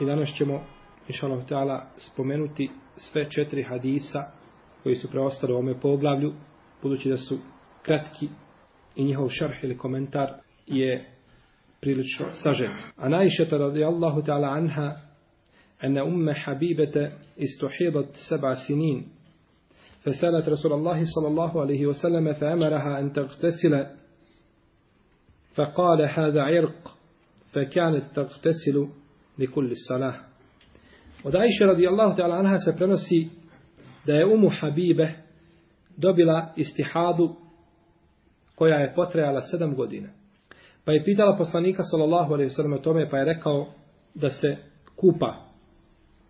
i danas ćemo inšalav ta'ala spomenuti sve četiri hadisa koji su preostali u ovome poglavlju budući da su kratki i njihov šarh ili komentar je prilično sažet. A najšeta radijallahu ta'ala anha أن أم حبيبة استحيضت سبع سنين فسألت رسول الله صلى الله عليه وسلم فأمرها أن تغتسل فقال هذا عرق فكانت تغتسل li kulli salah. Od Aisha radijallahu ta'ala anha se prenosi da je umu Habibe dobila istihadu koja je potrejala sedam godina. Pa je pitala poslanika sallallahu alaihi sallam o tome pa je rekao da se kupa.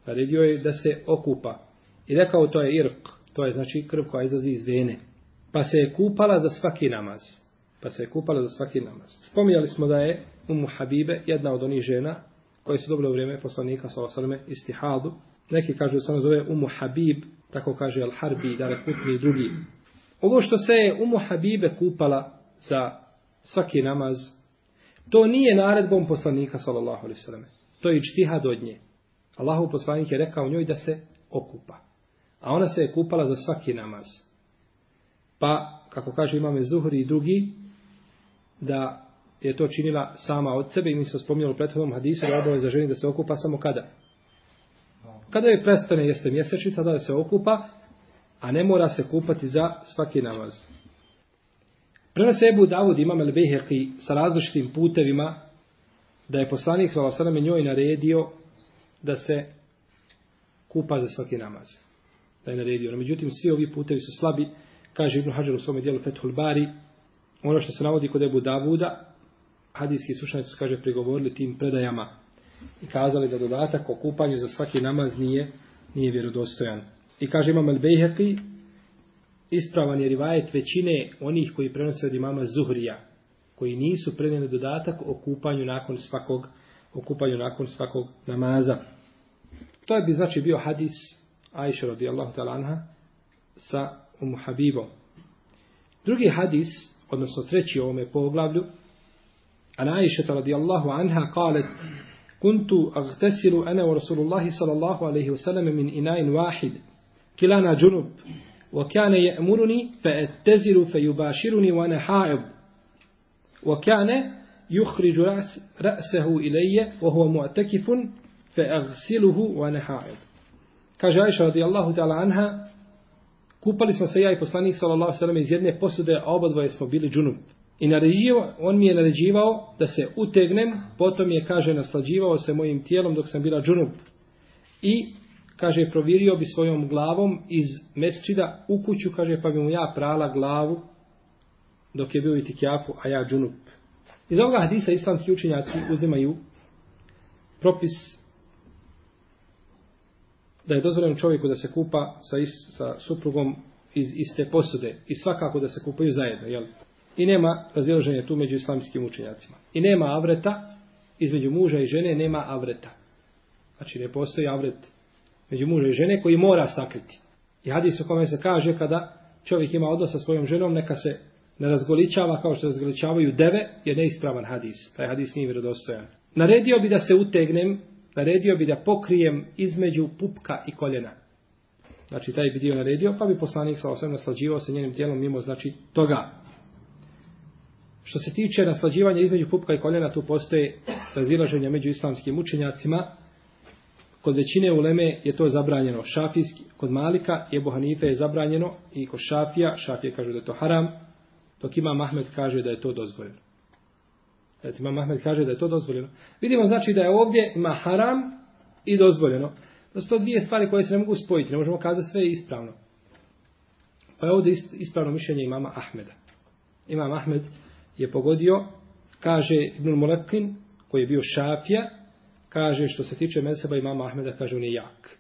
Naredio je da se okupa. I rekao to je irk, to je znači krv koja izlazi iz vene. Pa se je kupala za svaki namaz. Pa se je kupala za svaki namaz. Spominjali smo da je Umu Habibe jedna od onih žena koje su dobile u vrijeme poslanika s.a.v. istihadu. Neki kažu da se ono zove Umu Habib, tako kaže Al-Harbi, da reputni drugi. Ovo što se je Umu Habibe kupala za svaki namaz, to nije naredbom poslanika sallallahu alaihi sallam. To je ičtihad od nje. Allahu poslanik je rekao njoj da se okupa. A ona se je kupala za svaki namaz. Pa, kako kaže imame Zuhri i drugi, da je to činila sama od sebe i mi smo spominjali u prethodnom hadisu da obaveza ženi da se okupa samo kada? Kada je prestane jeste mjesečnica da se okupa, a ne mora se kupati za svaki namaz. Prenose Ebu Davud imam el Beheki sa različitim putevima da je poslanik s.a.v. njoj naredio da se kupa za svaki namaz. Da je naredio. No, međutim, svi ovi putevi su slabi. Kaže Ibn Hajar u svome dijelu Fethul Bari, ono što se navodi kod Ebu Davuda, hadijski slušanici su, kaže, prigovorili tim predajama i kazali da dodatak o kupanju za svaki namaz nije, nije vjerodostojan. I kaže imam El-Bejheqi, ispravan je rivajet većine onih koji prenose od imama Zuhrija, koji nisu prenijeli dodatak o kupanju nakon svakog o kupanju nakon svakog namaza. To je bi znači bio hadis Aisha radijallahu ta'ala anha sa Umu Habibom. Drugi hadis, odnosno treći u ovome poglavlju, عن عائشة رضي الله عنها قالت كنت أغتسل أنا ورسول الله صلى الله عليه وسلم من إناء واحد كلانا جنب وكان يأمرني فأتزل فيباشرني وأنا حائض وكان يخرج رأس رأسه إلي وهو معتكف فأغسله وأنا حائض Kaže Aisha radijallahu ta'ala anha, kupali smo se ja i poslanik sallallahu sallam iz jedne posude, a oba dvoje smo bili džunub. I on mi je naređivao da se utegnem, potom je, kaže, naslađivao se mojim tijelom dok sam bila džunup. I, kaže, provirio bi svojom glavom iz mesčida u kuću, kaže, pa bi mu ja prala glavu dok je bio i tikjafu, a ja džunup. Iz ovoga hadisa islamski učenjaci uzimaju propis da je dozvoljeno čovjeku da se kupa sa, is, sa suprugom iz iste posude i svakako da se kupaju zajedno, jel? I nema razilaženja tu među islamskim učenjacima. I nema avreta, između muža i žene nema avreta. Znači ne postoji avret među muža i žene koji mora sakriti. I hadis u kome se kaže kada čovjek ima odnos sa svojom ženom, neka se ne razgoličava kao što razgoličavaju deve, je neispravan hadis. Taj hadis nije vjerodostojan. Naredio bi da se utegnem, naredio bi da pokrijem između pupka i koljena. Znači, taj bi dio naredio, pa bi poslanik sa osam naslađivao se njenim tijelom mimo, znači, toga. Što se tiče naslađivanja između pupka i koljena, tu postoje razilaženja među islamskim učenjacima. Kod većine uleme je to zabranjeno šafijski, kod Malika je Hanife je zabranjeno i kod Šafija, Šafije kaže da je to haram, dok ima Mahmed kaže da je to dozvoljeno. Znači, ima Mahmed kaže da je to dozvoljeno. Vidimo znači da je ovdje ima haram i dozvoljeno. To su to dvije stvari koje se ne mogu spojiti, ne možemo kazati sve ispravno. Pa je ovdje ispravno mišljenje imama Ahmeda. Imam Ahmed je pogodio, kaže Ibn Mulekin, koji je bio šafija, kaže što se tiče meseba imama Ahmeda, kaže on je jak.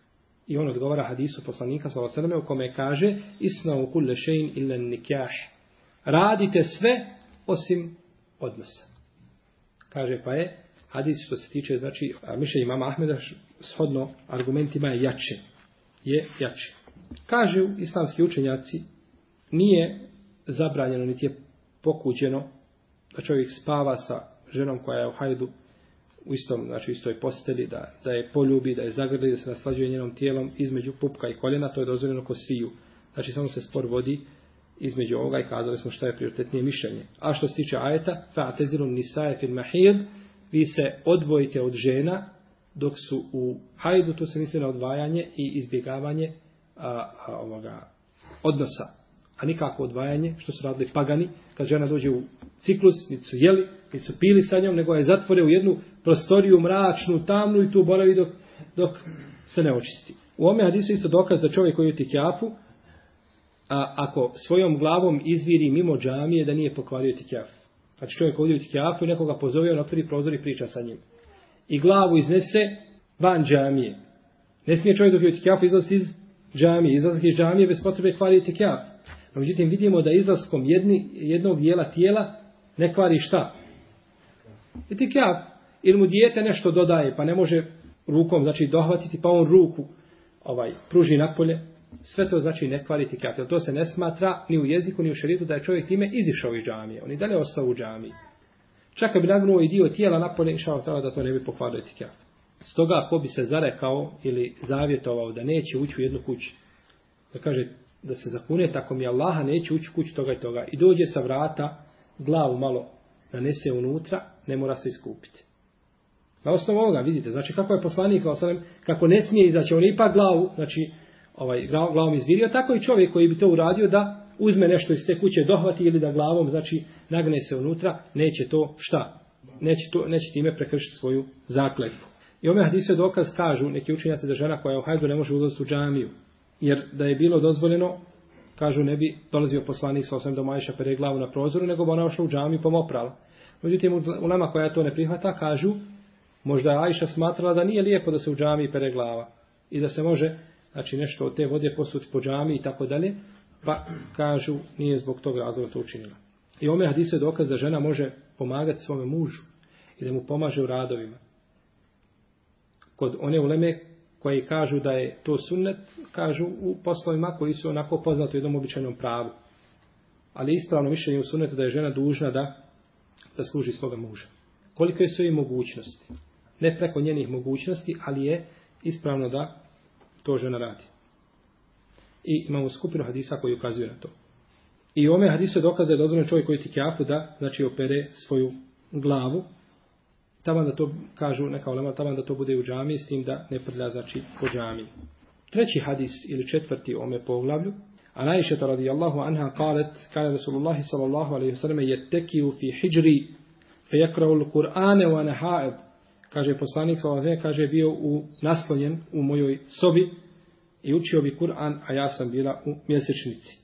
I on odgovara hadisu poslanika s.a.v. u kome kaže Isna u kulle šein illa nikah. Radite sve osim odnosa. Kaže pa je hadis što se tiče znači mišljenja imama Ahmeda shodno argumentima je jače. Je jače. Kažu islamski učenjaci nije zabranjeno niti je pokuđeno da čovjek spava sa ženom koja je u hajdu u istom, znači istoj posteli, da, da je poljubi, da je zagrli, da se naslađuje njenom tijelom između pupka i koljena, to je dozvoljeno ko sviju. Znači samo se spor vodi između ovoga i kazali smo šta je prioritetnije mišljenje. A što se tiče ajeta, fa tezilun nisaje fil mahir, vi se odvojite od žena dok su u hajdu, to se misli na odvajanje i izbjegavanje a, a, ovoga odnosa. A nikako odvajanje, što su radili pagani, kad žena dođe u ciklus, niti su jeli, niti su pili sa njom, nego je zatvore u jednu prostoriju mračnu, tamnu i tu boravi dok, dok se ne očisti. U ome hadisu isto dokaz da čovjek koji uti kjapu, a ako svojom glavom izviri mimo džamije da nije pokvario tikjaf. Znači čovjek ovdje uti kjapu i nekoga pozove, on otvori prozor i priča sa njim. I glavu iznese van džamije. Ne smije čovjek dok je uti kjapu izlaziti iz džamije. Izlaziti iz džamije bez potrebe kvari tikjaf. No, međutim, vidimo da izlaskom jedni, jednog dijela tijela ne kvari šta? I. Ili mu dijete nešto dodaje, pa ne može rukom, znači, dohvatiti, pa on ruku ovaj pruži napolje, sve to znači ne kvaliti kafir. To se ne smatra ni u jeziku, ni u šeritu da je čovjek time izišao iz džamije. On i dalje ostao u džamiji. Čak bi nagnuo i dio tijela napolje, išao da to ne bi pokvario kafir. Stoga, ko bi se zarekao ili zavjetovao da neće ući u jednu kuću, da kaže da se zakune, tako mi Allaha neće ući kući toga i toga, i dođe sa vrata, glavu malo nanese unutra, ne mora se iskupiti. Na osnovu ovoga, vidite, znači kako je poslanik, kako ne smije izaći, on ipak glavu, znači ovaj, glavom izvirio, tako i čovjek koji bi to uradio da uzme nešto iz te kuće, dohvati ili da glavom, znači, nagne se unutra, neće to šta? Neće, to, neće time prekršiti svoju zakletvu. I ome hadise dokaz kažu, neki učenjaci da žena koja je u hajdu ne može ulaziti u džamiju. Jer da je bilo dozvoljeno, kažu ne bi dolazio poslanik sa osam do Majša pere glavu na prozoru, nego bi ona ošla u džamiju pomoprala. Međutim, u nama koja to ne prihvata, kažu, možda je Ajša smatrala da nije lijepo da se u džamiji pere glava i da se može znači nešto od te vode posuti po džami i tako dalje, pa kažu nije zbog tog razloga to učinila. I ome hadise je dokaz da žena može pomagati svome mužu i da mu pomaže u radovima. Kod one uleme koji kažu da je to sunnet, kažu u poslovima koji su onako poznati u jednom običajnom pravu. Ali ispravno mišljenje u sunnetu da je žena dužna da, da služi svoga muža. Koliko su i mogućnosti? Ne preko njenih mogućnosti, ali je ispravno da to žena radi. I imamo skupinu hadisa koji ukazuje na to. I ome hadise dokaze je dozvoljeno čovjek koji ti kjafu da, znači, opere svoju glavu. Taman da to kažu neka olema, taman da to bude u džami, s tim da ne prlja, znači, po džami. Treći hadis ili četvrti ome poglavlju. A najšeta radijallahu anha kalet, kada Rasulullah sallallahu alaihi sallam je tekiju fi hijri fe jakrao l-Qur'ane wa nahaed kaže poslanik sallallahu kaže bio u naslonjen u mojoj sobi i učio bi Kur'an, a ja sam bila u mjesečnici.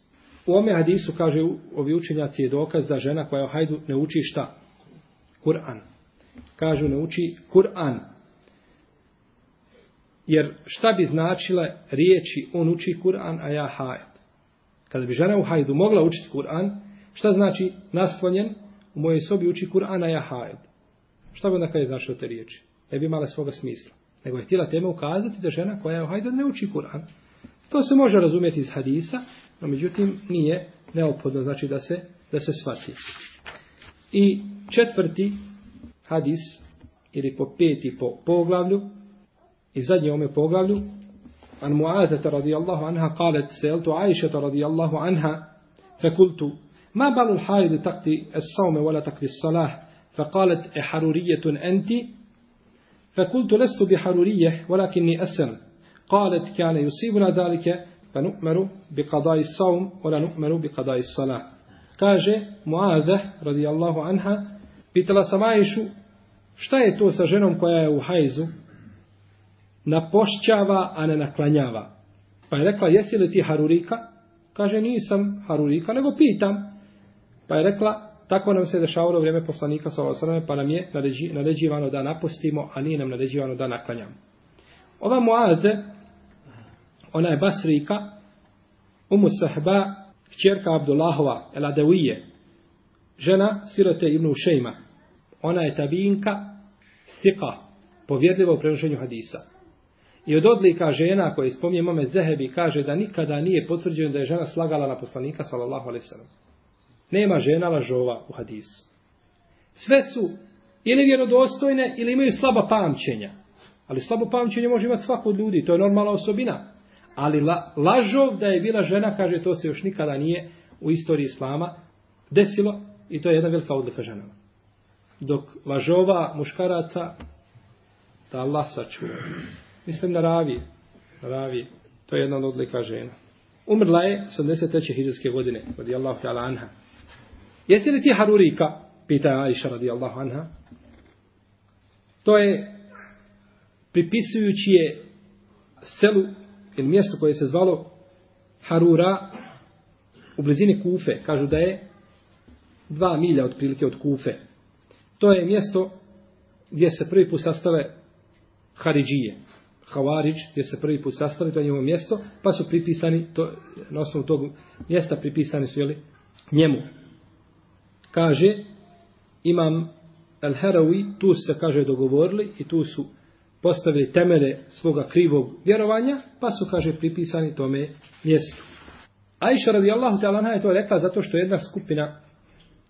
U ome hadisu kaže ovi učenjaci je dokaz da žena koja je hajdu ne uči šta? Kur'an. Kažu ne uči Kur'an. Jer šta bi značile riječi on uči Kur'an, a ja hajd. Kada bi žena u hajdu mogla učiti Kur'an, šta znači naslonjen u mojoj sobi uči Kur'an, a ja hajd. Šta bi onda kada je značilo te riječi? Ne bi imala svoga smisla. Nego je htjela tema ukazati da žena koja je u hajdu ne uči Kur'an. To se može razumjeti iz hadisa, No, međutim, nije neophodno, znači da se, da se shvati. I četvrti hadis, ili po peti po poglavlju, i zadnje ome poglavlju, معاذة رضي الله عنها قالت سألت عائشة رضي الله عنها فقلت ما بال الحائض تقضي الصوم ولا تقضي الصلاة فقالت حرورية أنت فقلت لست بحرورية ولكني أسل قالت كان يصيبنا ذلك فنؤمر بقضاء الصوم ولا نؤمر بقضاء الصلاة kaže Muaze radijallahu anha pitala sam Ajšu šta je to sa ženom koja je u hajzu? Napošćava a ne naklanjava. Pa je rekla jesi li ti harurika? Kaže nisam harurika nego pitam. Pa je rekla tako nam se dešavalo vrijeme poslanika sallallahu pa nam je naređivano da napustimo a nije nam naređivano da naklanjamo. Ova Muaze ona je Basrika Umu Sahba kćerka Abdullahova, Eladevije, žena sirote Ibnu Šejma. Ona je tabinka, sika, povjedljiva u prenošenju hadisa. I od odlika žena koje spominje mame Zehebi kaže da nikada nije potvrđeno da je žena slagala na poslanika sallallahu alaihi sallam. Nema žena lažova u hadisu. Sve su ili vjerodostojne ili imaju slaba pamćenja. Ali slabo pamćenje može imati svako od ljudi, to je normalna osobina. Ali la, lažov da je bila žena, kaže, to se još nikada nije u istoriji islama desilo i to je jedna velika odlika ženama. Dok lažova muškaraca, da Allah sačuva. Mislim na ravi. Na ravi. To je jedna od odlika žena. Umrla je 73. hiđarske godine, radi Allahu ta'ala anha. Jesi li ti harurika? Pita Aisha radi Allahu anha. To je pripisujući je selu ili mjesto koje se zvalo Harura u blizini Kufe. Kažu da je dva milja otprilike od Kufe. To je mjesto gdje se prvi put sastave Haridžije. Havarić, gdje se prvi put sastali, to je njevo mjesto, pa su pripisani, to, na osnovu tog mjesta pripisani su jeli, njemu. Kaže, imam El Herawi, tu se, kaže, dogovorili i tu su postavili temele svoga krivog vjerovanja, pa su, kaže, pripisani tome mjestu. Aisha radijallahu ta'ala je to rekla zato što jedna skupina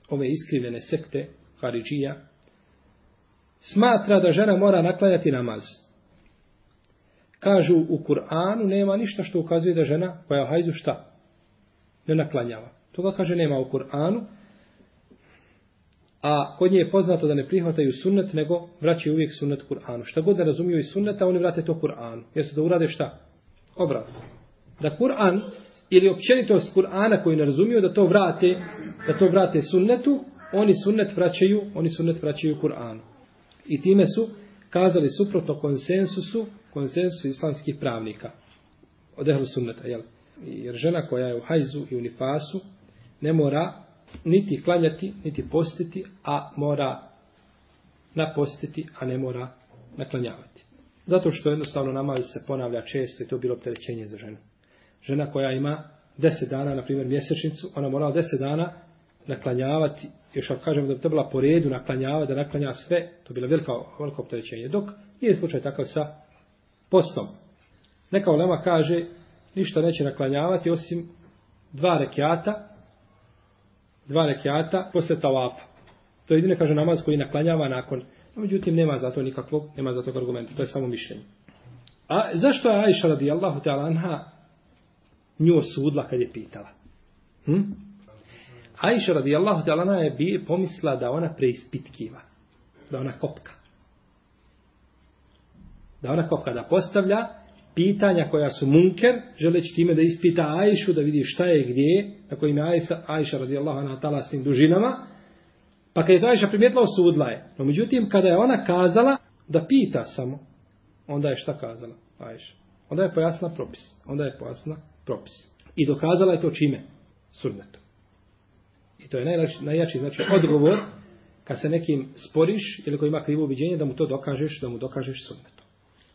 ove iskrivene sekte, Haridžija, smatra da žena mora naklanjati namaz. Kažu u Kur'anu nema ništa što ukazuje da žena koja hajzu šta? Ne naklanjava. Toga kaže nema u Kur'anu, a kod nje je poznato da ne prihvataju sunnet, nego vraćaju uvijek sunnet Kur'anu. Šta god da razumiju iz sunneta, oni vrate to Kur'anu. Jesu da urade šta? Obrat. Da Kur'an ili općenitost Kur'ana koji ne razumiju da to vrate, da to vrate sunnetu, oni sunnet vraćaju, oni sunnet vraćaju Kur'anu. I time su kazali suprotno konsensusu, konsensusu islamskih pravnika. Od ehlu sunneta, jel? Jer žena koja je u hajzu i u nifasu ne mora niti klanjati, niti postiti, a mora napostiti, a ne mora naklanjavati. Zato što jednostavno namaz se ponavlja često i to bilo opterećenje za ženu. Žena koja ima deset dana, na primjer mjesečnicu, ona mora deset dana naklanjavati, još ako kažemo da bi to bila po redu naklanjava, da naklanja sve, to bilo veliko, veliko opterećenje. Dok nije slučaj takav sa postom. Neka ulema kaže, ništa neće naklanjavati osim dva rekiata, dva rekiata posle tavapa. To je jedino kaže namaz koji naklanjava nakon. No, međutim, nema za to nikakvog, nema za to argumenta. To je samo mišljenje. A zašto je Aisha radijallahu ta'ala anha nju osudla kad je pitala? Hm? Aisha radijallahu ta'ala je bi pomisla da ona preispitkiva. Da ona kopka. Da ona kopka da postavlja pitanja koja su munker, želeći time da ispita Ajšu, da vidi šta je gdje, na kojim je Ajša, Ajša radijallahu anha tala s tim dužinama, pa kad je Ajša primijetila, osudla je. No međutim, kada je ona kazala da pita samo, onda je šta kazala Ajša? Onda je pojasna propis. Onda je pojasna propis. I dokazala je to čime? Sunnetom. I to je najjači, najjači znači odgovor kad se nekim sporiš ili ko ima krivo ubiđenje da mu to dokažeš, da mu dokažeš sunnetom.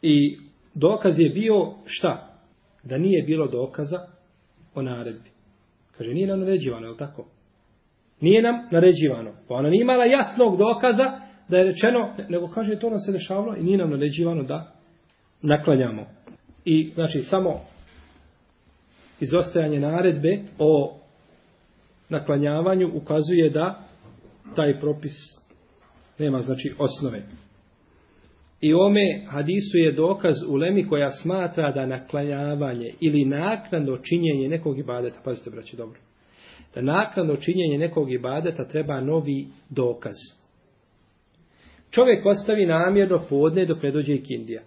I dokaz je bio šta? Da nije bilo dokaza o naredbi. Kaže, nije nam naređivano, je li tako? Nije nam naređivano. Pa ona nije imala jasnog dokaza da je rečeno, nego kaže, to nam se dešavalo i nije nam naređivano da naklanjamo. I, znači, samo izostajanje naredbe o naklanjavanju ukazuje da taj propis nema znači osnove. I ome hadisu je dokaz u Lemi koja smatra da naklanjavanje ili naknadno činjenje nekog ibadeta, pazite braći dobro, da naknadno činjenje nekog ibadeta treba novi dokaz. Čovjek ostavi namjerno podne dok ne dođe i kindija.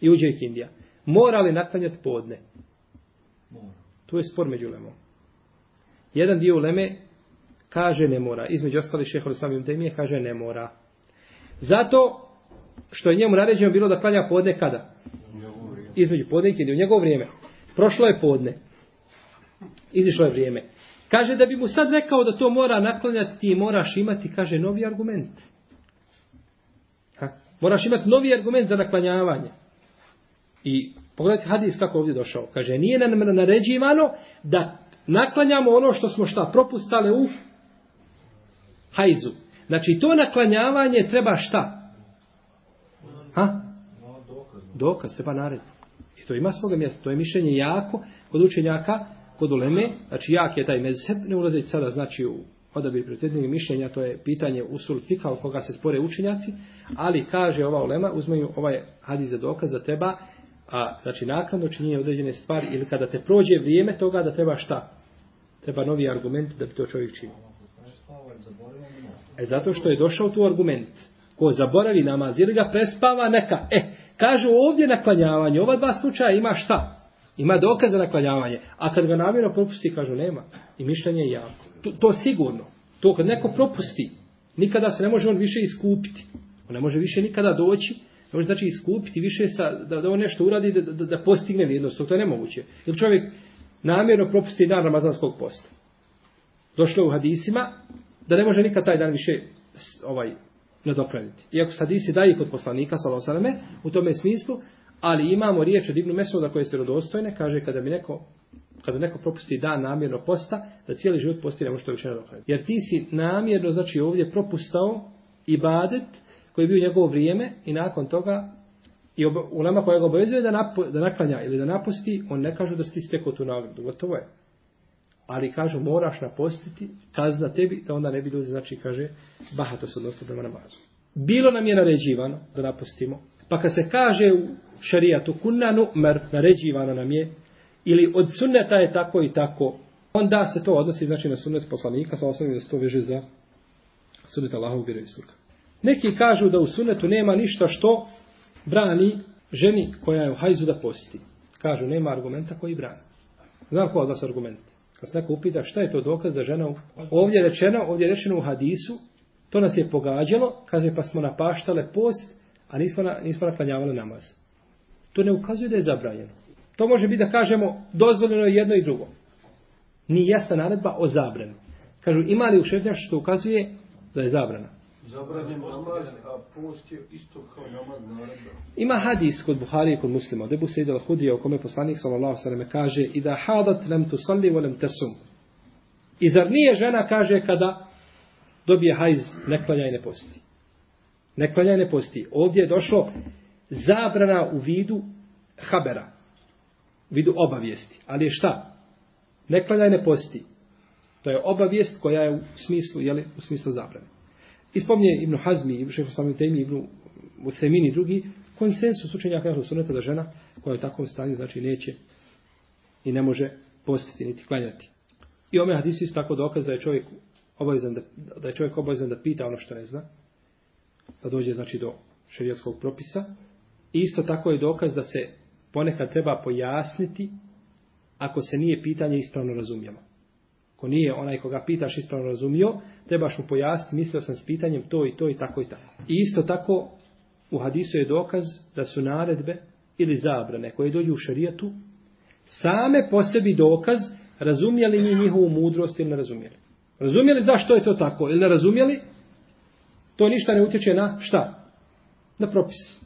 I uđe i kindija. Mora li naklanjati podne? Mora. Tu je spor među lemom. Jedan dio leme kaže ne mora. Između ostali šeholi samim temije kaže ne mora. Zato što je njemu naređeno bilo da klanja podne kada? Između podne i kindija. U njegovo vrijeme. Prošlo je podne. Izišlo je vrijeme. Kaže da bi mu sad rekao da to mora naklanjati, ti moraš imati, kaže, novi argument. Ha? Moraš imati novi argument za naklanjavanje. I pogledajte hadis kako ovdje došao. Kaže, nije nam naređivano da naklanjamo ono što smo šta propustale u hajzu. Znači, to naklanjavanje treba šta? Ha? Dokaz, treba narediti. I to ima svoga mjesta. To je mišljenje jako kod učenjaka kod uleme, znači jak je taj mezheb, ne ulazeći sada znači u odabir prioritetnih mišljenja, to je pitanje usul fika o koga se spore učenjaci, ali kaže ova ulema, uzmeju ovaj hadis za dokaz da treba, a, znači naknadno činjenje određene stvari ili kada te prođe vrijeme toga da treba šta? Treba novi argument da bi to čovjek činio. E zato što je došao tu argument. Ko zaboravi namaz ili ga prespava, neka. E, kažu ovdje naklanjavanje, ova dva slučaja ima šta? Ima dokaz za naklanjavanje. A kad ga namjerno propusti, kažu nema. I mišljenje je jako. To, to sigurno. To kad neko propusti, nikada se ne može on više iskupiti. On ne može više nikada doći. Ne može znači iskupiti više sa, da, da on nešto uradi da, da, da postigne vrijednost. To je nemoguće. Jer čovjek namjerno propusti dan Ramazanskog posta. Došlo u hadisima da ne može nikad taj dan više ovaj nadoknaditi. Iako se hadisi daje kod poslanika, sallallahu u tome smislu, Ali imamo riječ od Ibnu Mesuda koje su rodostojne, kaže kada mi neko kada neko propusti dan namjerno posta, da cijeli život posti ne može to više nadoknaditi. Jer ti si namjerno, znači ovdje propustao ibadet koji je bio njegovo vrijeme i nakon toga i ulema koja ga obavezuje da, napo, da naklanja ili da napusti, on ne kaže da si stekao tu nagradu. Gotovo je. Ali kažu moraš napostiti, kazna tebi, da onda ne bi ljudi, znači kaže, bahato se odnosno prema namazu. Bilo nam je naređivano da napustimo, pa kad se kaže u šarijatu kunna mer naređivano nam je ili od sunneta je tako i tako onda se to odnosi znači na sunnet poslanika sa osnovim da se to veže za sunnet Allahovog vjerovjesnika. Neki kažu da u sunnetu nema ništa što brani ženi koja je u hajzu da posti. Kažu nema argumenta koji brani. Znam ko od vas argument? Kad se neko upita šta je to dokaz da žena ovdje je rečeno, ovdje je rečeno u hadisu, to nas je pogađalo, kaže pa smo napaštale post, a nismo, na, nismo naklanjavali namaz. To ne ukazuje da je zabranjeno. To može biti da kažemo dozvoljeno jedno i drugo. Ni jasna naredba o zabrani. Kažu, ima li u šetnjaš što ukazuje da je zabrana? Zabranjen namaz, a post je isto kao namaz naredba. Ima hadis kod Buhari i kod muslima. Debu se idel hudija u kome poslanik sallallahu sallam kaže i da hadat lem tu salli volem tesum. I zar nije žena kaže kada dobije hajz ne klanja i ne posti. Ne klanja i ne posti. Ovdje je došlo zabrana u vidu habera, u vidu obavijesti. Ali je šta? Ne klanjaj ne posti. To je obavijest koja je u smislu, jeli, u smislu zabrane. Ispomnije Ibn Hazmi, Šeho Samim Sami Temi, Ibn Uthemini i drugi, konsensus učenjaka je Sunneta da žena koja je u takvom stanju, znači neće i ne može postiti niti klanjati. I ome hadisu isto tako dokaz da je čovjek obavezan da, da je čovjek obavezan da pita ono što ne zna, da dođe znači do šerijatskog propisa, Isto tako je dokaz da se ponekad treba pojasniti ako se nije pitanje ispravno razumjelo ko nije onaj koga pitaš ispravno razumio, trebaš mu pojasniti, mislio sam s pitanjem to i to i tako i tako. I isto tako u hadisu je dokaz da su naredbe ili zabrane koje dođu u šarijatu same po sebi dokaz razumjeli mi njihovu mudrost ili ne razumjeli. Razumjeli zašto je to tako ili ne razumjeli, to ništa ne utječe na šta? Na propis.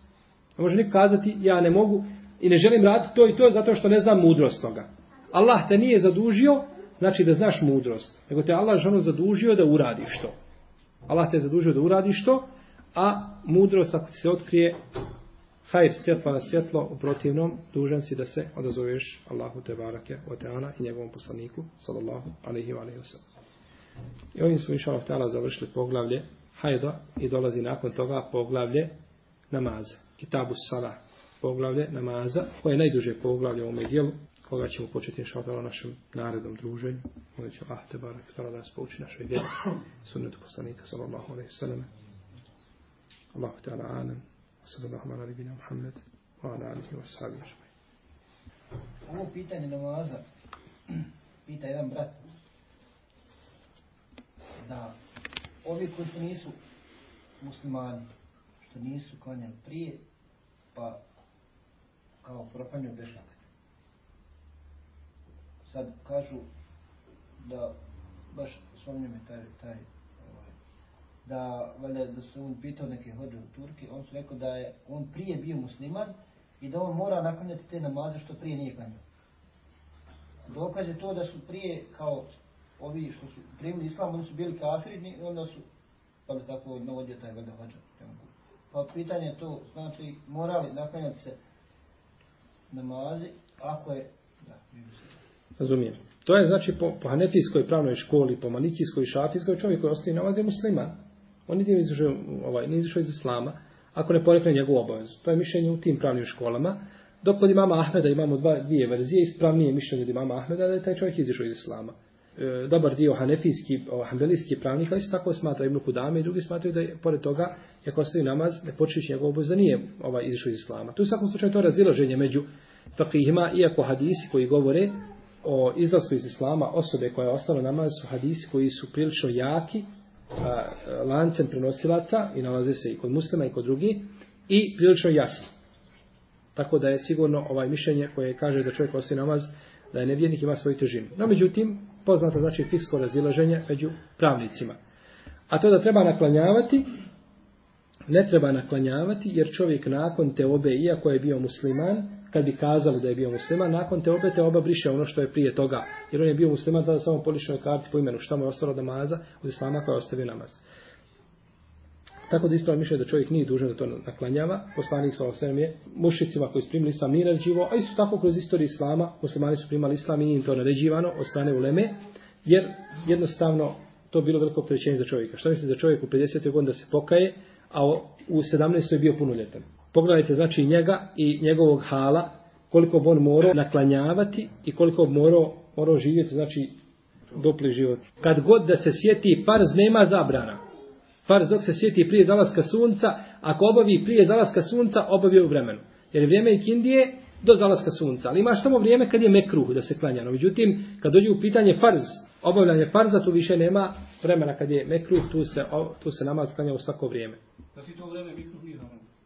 Ne može niko kazati, ja ne mogu i ne želim raditi to i to zato što ne znam mudrost toga. Allah te nije zadužio, znači da znaš mudrost. Nego te Allah žano zadužio da uradiš to. Allah te zadužio da uradiš to, a mudrost ako ti se otkrije, hajr svjetlo na svjetlo, u protivnom dužan si da se odazoveš Allahu te barake o teana i njegovom poslaniku, sallallahu alaihi wa alaihi wa sallam. I ovim smo inša Allah završili poglavlje hajda i dolazi nakon toga poglavlje namaza. Kitabu Sala, poglavlje namaza, koje je najduže poglavlje u ovome dijelu, koga ćemo početi inša našem narednom druženju. Onda će Allah te barak tala da nas pouči našoj vjeri, sunnetu poslanika sallallahu alaihi sallam. Allahu ta'ala anem, sallallahu ala nabina Muhammed, wa ala alihi wa sahabi Ovo pitanje namaza, pita jedan brat, da ovi koji što nisu muslimani, što nisu klanjali prije, pa kao profanju bešaka. Sad kažu da baš spominje taj, taj ovaj, da valjda da su on pitao neke hođe u Turki, on su rekao da je on prije bio musliman i da on mora naklanjati te namaze što prije nije klanjao. Dokaz je to da su prije kao ovi što su primili islam, oni su bili kafiri, onda su pa da tako navodio taj valjda hođa. Pa pitanje je to, znači, morali naklanjati se namazi, ako je, da, Razumijem. To je znači po, po hanefijskoj pravnoj školi, po malikijskoj i šafijskoj, čovjek koji ostaje namaz je musliman. On nije izašao, ovaj, nije izašao iz islama, ako ne porekne njegovu obavezu. To je mišljenje u tim pravnim školama. Dok kod imama Ahmeda imamo dva, dvije verzije, ispravnije mišljenje od imama Ahmeda da je taj čovjek izašao iz islama. E, dobar dio hanefijski, ovaj, hanbelijski pravnika isto tako smatra Ibn Kudame i drugi smatraju da je, pored toga, ako ostavi namaz, ne počeći njegovu obavezu, da nije ovaj, izašao iz islama. Tu u svakom slučaju to razilaženje među fakihima, iako hadisi koji govore o izlasku iz islama osobe koja je ostala namaz su hadisi koji su prilično jaki a, lancem prenosilaca i nalaze se i kod muslima i kod drugi i prilično jasni. Tako da je sigurno ovaj mišljenje koje kaže da čovjek ostaje namaz da je nevjernik ima svoju težinu. No međutim, poznato znači fiksko razilaženje među pravnicima. A to da treba naklanjavati, ne treba naklanjavati jer čovjek nakon te obe, iako je bio musliman, kad bi kazali da je bio musliman, nakon te obe te oba briše ono što je prije toga. Jer on je bio musliman tada samo po ličnoj karti po imenu šta mu je ostalo da maza od islama koja je ostavio namaz. Tako da ispravno mišlja da čovjek nije dužan da to naklanjava. Poslanik sa osvijem je mušicima koji su primili islam nije naređivo, a isto tako kroz istoriju islama muslimani su primali islam i nije im to naređivano od strane uleme, jer jednostavno to bilo veliko opterećenje za čovjeka. Šta mislite za čovjek u 50. godin da se pokaje, a u 17. je bio punoljetan? Pogledajte znači njega i njegovog hala, koliko bi on morao naklanjavati i koliko bi morao, morao živjeti, znači dopli život. Kad god da se sjeti farz, nema zabrana. Farz dok se sjeti prije zalaska sunca, ako obavi prije zalaska sunca, obavio u vremenu. Jer je vrijeme ikindije do zalaska sunca. Ali imaš samo vrijeme kad je mekruh da se klanja. No, međutim, kad dođe u pitanje farz, obavljanje farza, tu više nema vremena kad je mekruh, tu se, tu se namaz klanja u svako vrijeme. Da si to vrijeme mekruh nije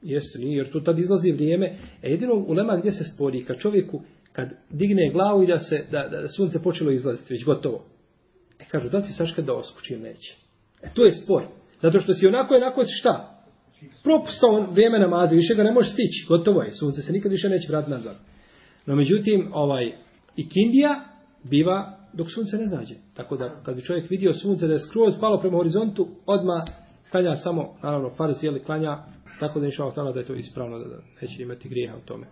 Jeste, nije, jer tu tad izlazi vrijeme. E jedino u lema gdje se spori, kad čovjeku, kad digne glavu i da se, da, da, da sunce počelo izlaziti, već gotovo. E kažu, da si saška da oskući ili neće. E to je spor. Zato što si onako, onako si šta? Propustao vrijeme namazi, više ga ne možeš stići, gotovo je. Sunce se nikad više neće vratiti nazad. No međutim, ovaj, i kindija biva dok sunce ne zađe. Tako da, kad bi čovjek vidio sunce da je skroz palo prema horizontu, odma klanja samo, naravno, farz jeli klanja Tako da inša Allah da je to ispravno, da neće imati grijeha u tome.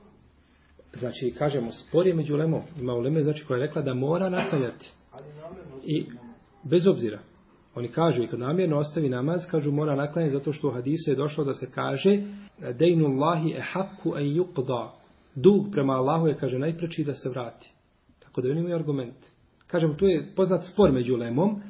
Znači, kažemo, spor je među lemom. Ima u leme, znači, koja je rekla da mora nastavljati. I bez obzira. Oni kažu, i kad namjerno ostavi namaz, kažu, mora naklanjati zato što u hadisu je došlo da se kaže Dejnu Allahi e haku en yuqda. Dug prema Allahu je, kaže, najpreči da se vrati. Tako da oni imaju argument. Kažemo, tu je poznat spor među lemom,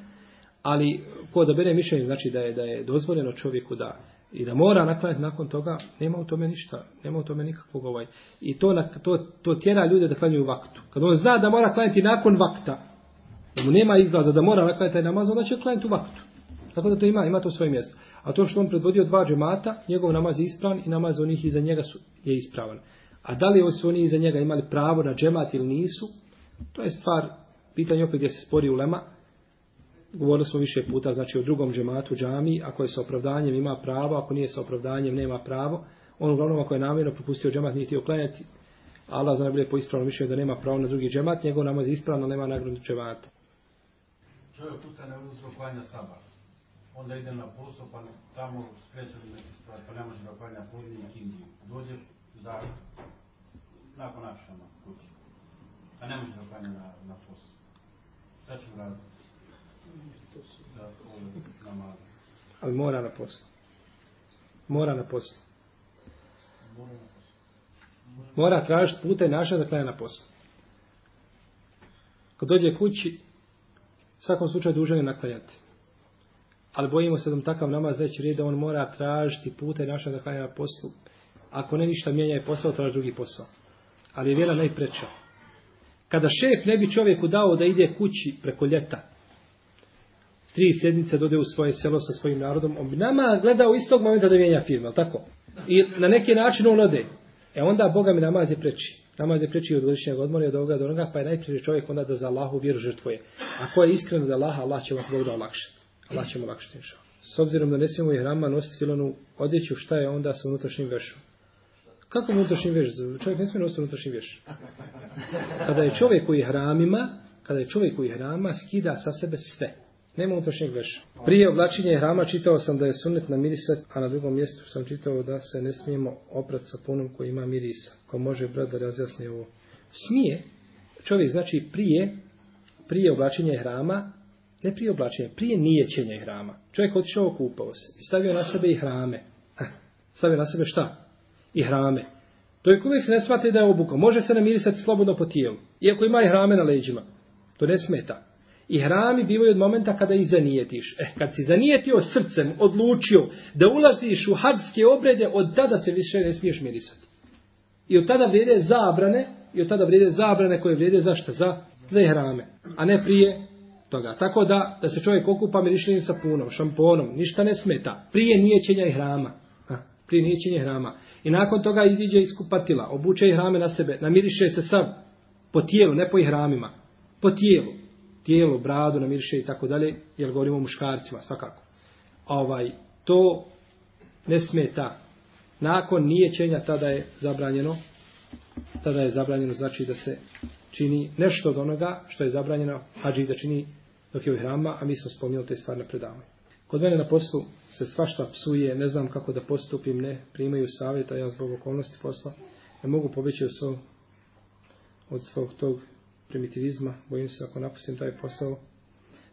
ali ko da bere mišljenje, znači da je, da je dozvoljeno čovjeku da i da mora naklanjati nakon toga, nema u tome ništa, nema u tome nikakvog ovaj. I to, na, to, to tjera ljude da klanjaju vaktu. Kad on zna da mora klanjati nakon vakta, da mu nema izlaza da mora naklanjati taj namaz, onda će klanjati u vaktu. Tako da to ima, ima to svoje mjesto. A to što on predvodio dva džemata, njegov namaz je ispravan i namaz onih iza njega su, je ispravan. A da li su oni iza njega imali pravo na džemat ili nisu, to je stvar, pitanje opet gdje se spori ulema, govorili smo više puta, znači o drugom džematu džami, ako je sa opravdanjem ima pravo, ako nije sa opravdanjem nema pravo, on uglavnom ako je namjerno propustio džemat, nije htio klanjati, Allah zna bude po ispravnom mišljenju da nema pravo na drugi džemat, njegov namaz je ispravno, nema nagradu džemata. Čovjek puta ne uzro klanja sabah, Onda ide na posao, pa tamo skreće neke stvari, pa ne može da klanja podnije i kindiju. Dođe za nakon našama ono, kući. A ne može da klanja na, na posao. Šta ćemo raditi? Za. Ali mora na poslu. Mora na poslu. Mora tražiti puta i naša da klanja na poslu. Kad dođe kući, u svakom slučaju dužan je naklanjati. Ali bojimo se da mu takav namaz neće rijeti da on mora tražiti puta i naša da klanja na poslu. Ako ne ništa mijenja je posao, traži drugi posao. Ali je vjera najpreča. Kada šef ne bi čovjeku dao da ide kući preko ljeta, tri sjednice dode u svoje selo sa svojim narodom, on bi nama gledao istog momenta da mijenja firmu, ali tako? I na neki način on ode. E onda Boga mi namaz je preči. Namaz je preči od godišnjeg odmora i od ovoga do onoga, pa je najprije čovjek onda da za Allahu vjeru žrtvuje. Ako je iskreno da Allah, Allah će vam Bog da olakšati. Allah će mu olakšati. inša S obzirom da ne smijemo i hrama nositi filonu odjeću, šta je onda sa unutrašnjim vešom? Kako unutrašnji vješ? Čovjek ne smije nositi unutrašnji vješ. Kada je čovjek u ihramima, kada je čovjek u ihrama, skida sa sebe sve. Nema unutrašnjeg veša. Prije oblačenja ihrama čitao sam da je sunnet na mirisat, a na drugom mjestu sam čitao da se ne smijemo oprat sa punom koji ima mirisa. Ko može brat da razjasni ovo? Smije. Čovjek znači prije, prije oblačenja ihrama, ne prije oblačenja, prije nijećenja ihrama. Čovjek otišao okupao se i stavio na sebe ihrame. Eh, stavio na sebe šta? I Ihrame. To je uvijek se ne smatra da je obuka. Može se namirisati slobodno po tijelu. Iako ima ihrame na leđima. To ne smeta. I hrami bivaju od momenta kada ih zanijetiš. E, kad si zanijetio srcem, odlučio da ulaziš u hadske obrede, od tada se više ne smiješ mirisati. I od tada vrijede zabrane, i od tada vrijede zabrane koje vrijede za šta? Za, za ihrame. A ne prije toga. Tako da, da se čovjek okupa mirišljenim sapunom, šamponom, ništa ne smeta. Prije nijećenja i hrama. Ha, prije hrama. I nakon toga iziđe iz kupatila, obuče i hrame na sebe, namiriše se sav po tijelu, ne po ihramima. Po tijelu tijelo, bradu, namiriše i tako dalje, jer govorimo o muškarcima, svakako. Ovaj, to ne smeta. Nakon nijećenja tada je zabranjeno, tada je zabranjeno znači da se čini nešto od onoga što je zabranjeno hađi da čini dok je u hrama, a mi smo spomnili te stvari na predavanju. Kod mene na poslu se svašta psuje, ne znam kako da postupim, ne primaju savjeta, ja zbog okolnosti posla ne mogu pobeći od svog, od svog tog primitivizma, bojim se ako napustim taj posao,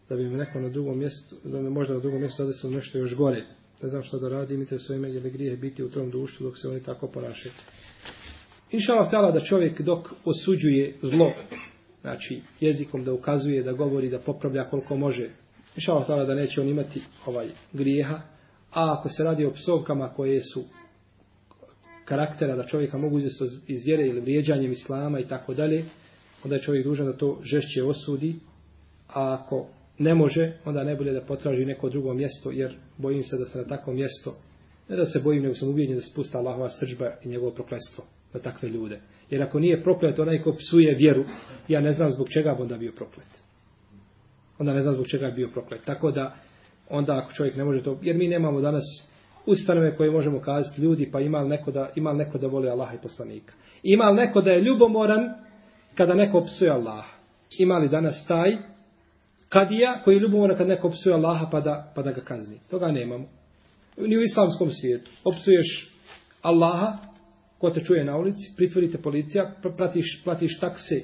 da bi me neko na drugom mjestu, da me možda na drugom mjestu zadesilo nešto još gore. Ne znam što da radim, imate svoje ime, je grije biti u tom društvu dok se oni tako ponašaju. Inšala htjela da čovjek dok osuđuje zlo, znači jezikom da ukazuje, da govori, da popravlja koliko može, Mišao tada da neće on imati ovaj grijeha, a ako se radi o psovkama koje su karaktera da čovjeka mogu izvesti iz vjere ili vrijeđanjem islama i tako dalje, onda je čovjek dužan da to žešće osudi, a ako ne može, onda ne bolje da potraži neko drugo mjesto, jer bojim se da se na takvo mjesto, ne da se bojim, nego sam ubijeđen da spusta Allahova sržba i njegovo prokletstvo na takve ljude. Jer ako nije proklet onaj ko psuje vjeru, ja ne znam zbog čega bi onda bio proklet. Onda ne znam zbog čega je bio proklet. Tako da, onda ako čovjek ne može to, jer mi nemamo danas ustanove koje možemo kazati ljudi, pa ima li neko da, ima li neko da voli Allaha i poslanika. Ima li neko da je ljubomoran kada neko psuje Allaha. Ima li danas taj kadija koji ljubomoran kada neko psuje Allaha pa da, pa da ga kazni? Toga nemamo. Ni u islamskom svijetu. Opsuješ Allaha, ko te čuje na ulici, pritvorite policija, platiš, platiš takse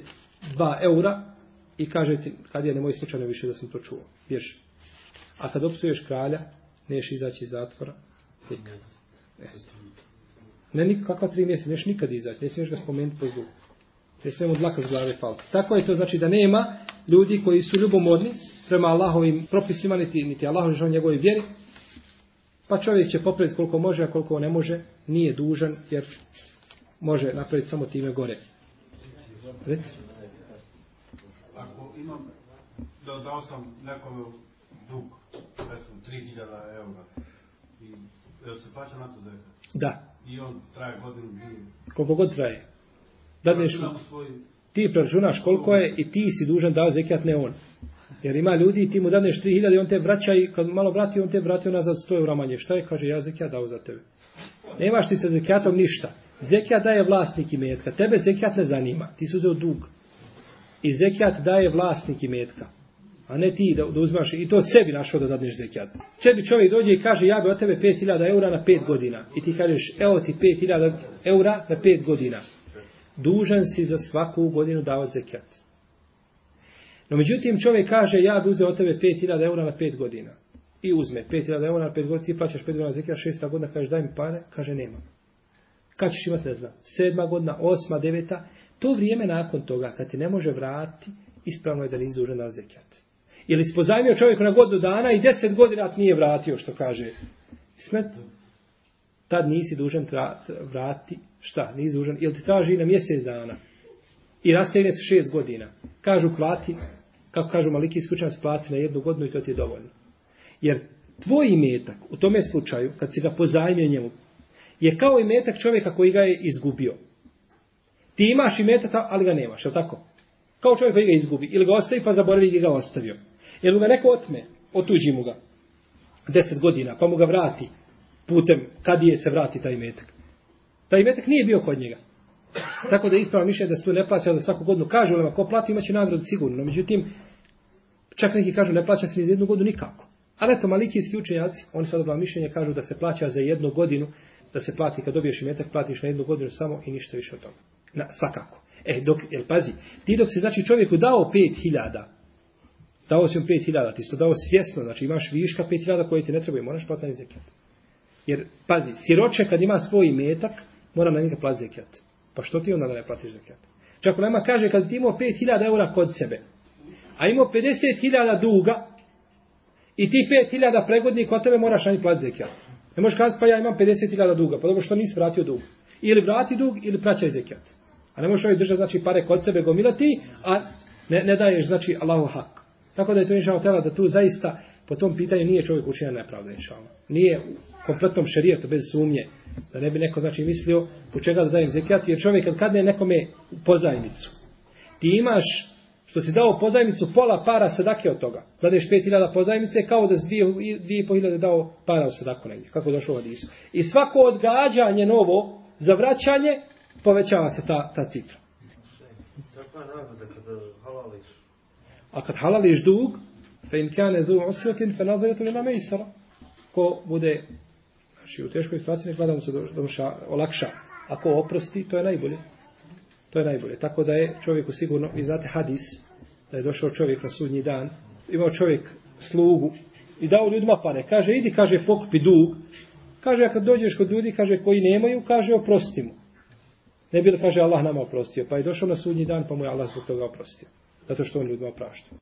2 eura i kaže ti, kad je nemoj slučajno više da sam to čuo. Bježi. A kad opsuješ kralja, neš izaći iz zatvora. Nikad. Yes. Ne nikakva tri mjeseca, neš nikad izaći, ne smiješ ga spomenuti po zlu. Ne smijemo dlaka s glave faliti. Tako je to znači da nema ljudi koji su ljubomorni prema Allahovim propisima, niti, niti Allahom žao njegove vjeri. Pa čovjek će popraviti koliko može, a koliko ne može, nije dužan, jer može napraviti samo time gore. Recimo. Imam, da dao sam nekome dug, recimo 3000 eura, i jel se plaća na to zekat? Da. I on traje godinu, dvije. Koliko god traje dadneš, ti preračunaš koliko je i ti si dužan da zekijat ne on. Jer ima ljudi i ti mu dadneš 3000 i on te vraća i kad malo vrati on te vrati nazad 100 eura manje. Šta je? Kaže ja zekijat dao za tebe. Nemaš ti sa zekijatom ništa. Zekijat daje vlasnik imetka. Tebe zekijat ne zanima. Ti su uzeo dug. I zekijat daje vlasnik imetka. A ne ti da, da uzmaš i to sebi našao da dadneš zekijat. Čebi čovjek dođe i kaže ja bi od tebe 5000 eura na 5 godina. I ti kažeš evo ti 5000 eura na 5 godina. Dužan si za svaku godinu davati zekijat. No međutim čovjek kaže ja bi uzeo od tebe 5000 eura na 5 godina. I uzme 5000 eura na 5 godina, ti plaćaš 5 godina zekijat, šesta godina, kažeš daj mi pare, kaže nema. Kad ćeš imati, ne znam, sedma godina, osma, deveta, to vrijeme nakon toga, kad ti ne može vratiti, ispravno je da nisi dužan na zekijat. Ili si pozajmio čovjeku na godinu dana i deset godina ti nije vratio, što kaže. Smet, tad nisi dužan vratiti, šta, nisi dužan, ili ti traži na mjesec dana. I rastegne se šest godina. Kažu plati, kako kažu maliki iskućan, plati na jednu godinu i to ti je dovoljno. Jer tvoj imetak, u tome slučaju, kad si ga pozajmio njemu, je kao imetak čovjeka koji ga je izgubio. Ti imaš metak, ali ga nemaš, je tako? Kao čovjek koji ga izgubi. Ili ga ostavi pa zaboravi gdje ga ostavio. Ili ga neko otme, otuđi mu ga. Deset godina, pa mu ga vrati putem kad je se vrati taj metak. Taj metak nije bio kod njega. Tako da ispravo mišljenje da se tu ne plaća za svaku godinu. Kažu ali ko plati imaće nagradu sigurno. Međutim, čak neki kažu ne plaća se ni za jednu godinu nikako. Ali eto, malikijski učenjaci, oni su odobla mišljenje, kažu da se plaća za jednu godinu, da se plati kad dobiješ metak, platiš na jednu godinu samo i ništa više od toga. Na, svakako. E, dok, jel pazi, ti dok se znači čovjeku dao 5000, dao si mu 5000, ti si to dao svjesno, znači imaš viška 5000 koje ti ne trebaju, moraš platiti zekijat. Jer, pazi, siroče kad ima svoj imetak, mora na njega platiti zekijat. Pa što ti onda da ne platiš zekijat? Čak nema kaže kad ti imao 5000 eura kod sebe, a imao 50.000 duga, i ti 5000 pregodnih kod tebe moraš na njih platiti zekijat. Ne možeš kazati pa ja imam 50.000 duga, pa dobro što nisi vratio dug. Ili vrati dug, ili praćaj zekijat. A ne možeš ovaj držati znači pare kod sebe gomilati, a ne, ne daješ znači Allahu hak. Tako da je to inšao tela da tu zaista po tom pitanju nije čovjek učinjen nepravda inšao. Nije u kompletnom šerijetu bez sumnje. Da ne bi neko znači mislio po čega da dajem zekijat, jer čovjek kad kadne nekome pozajmicu, ti imaš što si dao pozajmicu pola para sadake od toga. Dadeš 5000 pozajmice kao da si 2500 dao para u sadaku negdje. Kako došlo u Hadisu. I svako odgađanje novo za vraćanje povećava se ta, ta cifra. Kakva je nagrada kada halališ? A kad halališ dug, fe in kane du osvetin, fe nazaretu lima mejsara. Ko bude znači, u teškoj situaciji, nek gleda mu se doša, olakša. Ako oprosti, to je najbolje. To je najbolje. Tako da je čovjeku sigurno, vi znate hadis, da je došao čovjek na sudnji dan, imao čovjek slugu i dao ljudima pare. Kaže, idi, kaže, pokupi dug. Kaže, a kad dođeš kod ljudi, kaže, koji nemaju, kaže, oprosti mu. Ne bi da kaže Allah nama oprostio. Pa je došao na sudnji dan pa mu je Allah zbog toga oprostio. Zato što on ljudima oprašta.